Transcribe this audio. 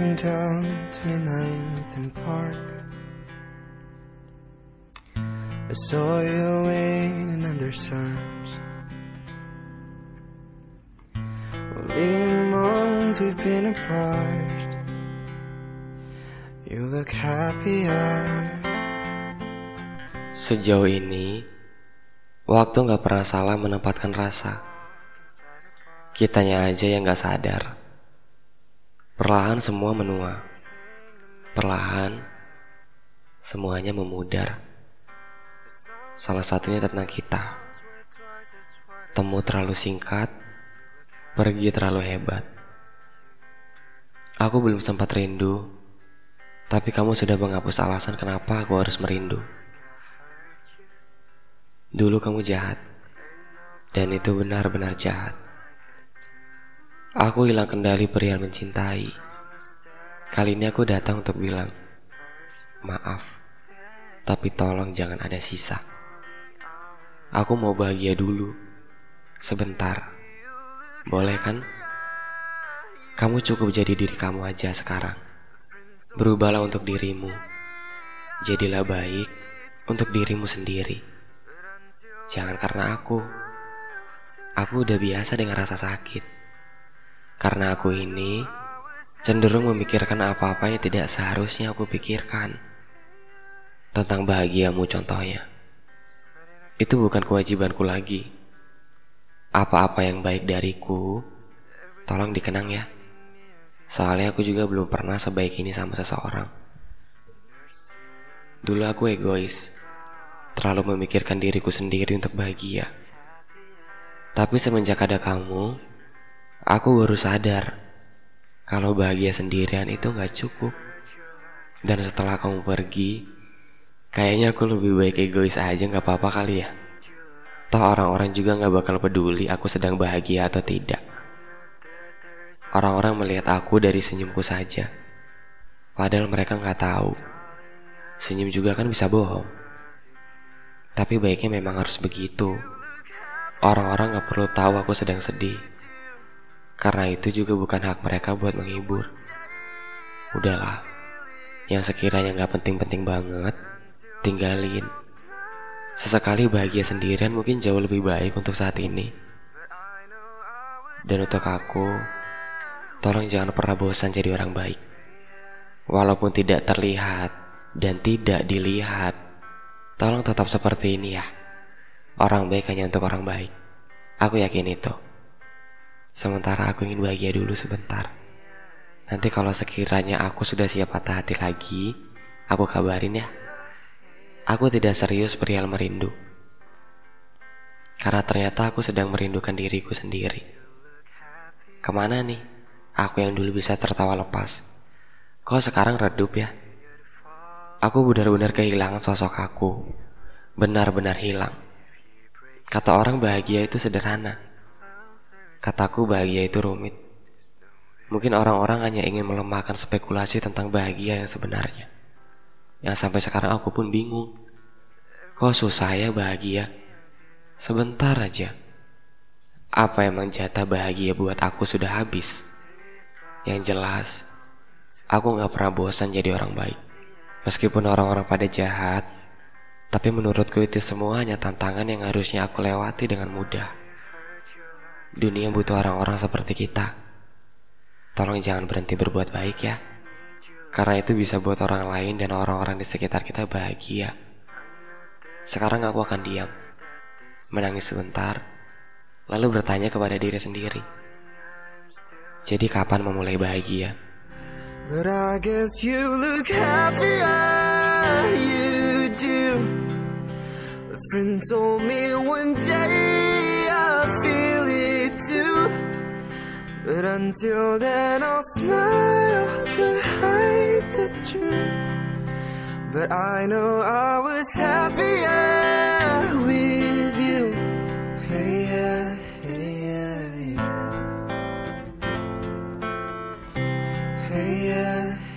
walking down 29th and Park. I saw you in their arms. Only a month we've been apart. You look happier. Sejauh ini, waktu gak pernah salah menempatkan rasa. Kitanya aja yang gak sadar. Perlahan semua menua. Perlahan, semuanya memudar. Salah satunya tentang kita. Temu terlalu singkat, pergi terlalu hebat. Aku belum sempat rindu, tapi kamu sudah menghapus alasan kenapa aku harus merindu. Dulu kamu jahat, dan itu benar-benar jahat. Aku hilang kendali perihal mencintai. Kali ini aku datang untuk bilang, maaf, tapi tolong jangan ada sisa. Aku mau bahagia dulu, sebentar. Boleh kan? Kamu cukup jadi diri kamu aja sekarang. Berubahlah untuk dirimu. Jadilah baik untuk dirimu sendiri. Jangan karena aku. Aku udah biasa dengan rasa sakit. Karena aku ini cenderung memikirkan apa-apa yang tidak seharusnya aku pikirkan. Tentang bahagiamu contohnya. Itu bukan kewajibanku lagi. Apa-apa yang baik dariku, tolong dikenang ya. Soalnya aku juga belum pernah sebaik ini sama seseorang. Dulu aku egois, terlalu memikirkan diriku sendiri untuk bahagia. Tapi semenjak ada kamu, Aku baru sadar kalau bahagia sendirian itu gak cukup. Dan setelah kamu pergi, kayaknya aku lebih baik egois aja gak apa-apa kali ya. Toh orang-orang juga gak bakal peduli aku sedang bahagia atau tidak. Orang-orang melihat aku dari senyumku saja. Padahal mereka gak tahu. Senyum juga kan bisa bohong. Tapi baiknya memang harus begitu. Orang-orang gak perlu tahu aku sedang sedih. Karena itu juga bukan hak mereka buat menghibur. Udahlah, yang sekiranya nggak penting-penting banget, tinggalin. Sesekali bahagia sendirian mungkin jauh lebih baik untuk saat ini. Dan untuk aku, tolong jangan pernah bosan jadi orang baik. Walaupun tidak terlihat dan tidak dilihat, tolong tetap seperti ini ya. Orang baik hanya untuk orang baik. Aku yakin itu. Sementara aku ingin bahagia dulu sebentar. Nanti kalau sekiranya aku sudah siap patah hati lagi, aku kabarin ya. Aku tidak serius perihal merindu. Karena ternyata aku sedang merindukan diriku sendiri. Ke mana nih? Aku yang dulu bisa tertawa lepas. Kok sekarang redup ya? Aku benar-benar kehilangan sosok aku. Benar-benar hilang. Kata orang bahagia itu sederhana. Kataku bahagia itu rumit. Mungkin orang-orang hanya ingin melemahkan spekulasi tentang bahagia yang sebenarnya. Yang sampai sekarang aku pun bingung. Kok susah ya bahagia? Sebentar aja. Apa emang jatah bahagia buat aku sudah habis? Yang jelas, aku gak pernah bosan jadi orang baik. Meskipun orang-orang pada jahat, tapi menurutku itu semua hanya tantangan yang harusnya aku lewati dengan mudah. Dunia butuh orang-orang seperti kita. Tolong jangan berhenti berbuat baik ya. Karena itu bisa buat orang lain dan orang-orang di sekitar kita bahagia. Sekarang aku akan diam, menangis sebentar, lalu bertanya kepada diri sendiri. Jadi kapan memulai bahagia? But I guess you look happier, you do. A friend told me one day until then, I'll smile to hide the truth. But I know I was happier with you. Hey, yeah, hey, yeah, yeah. Hey, yeah.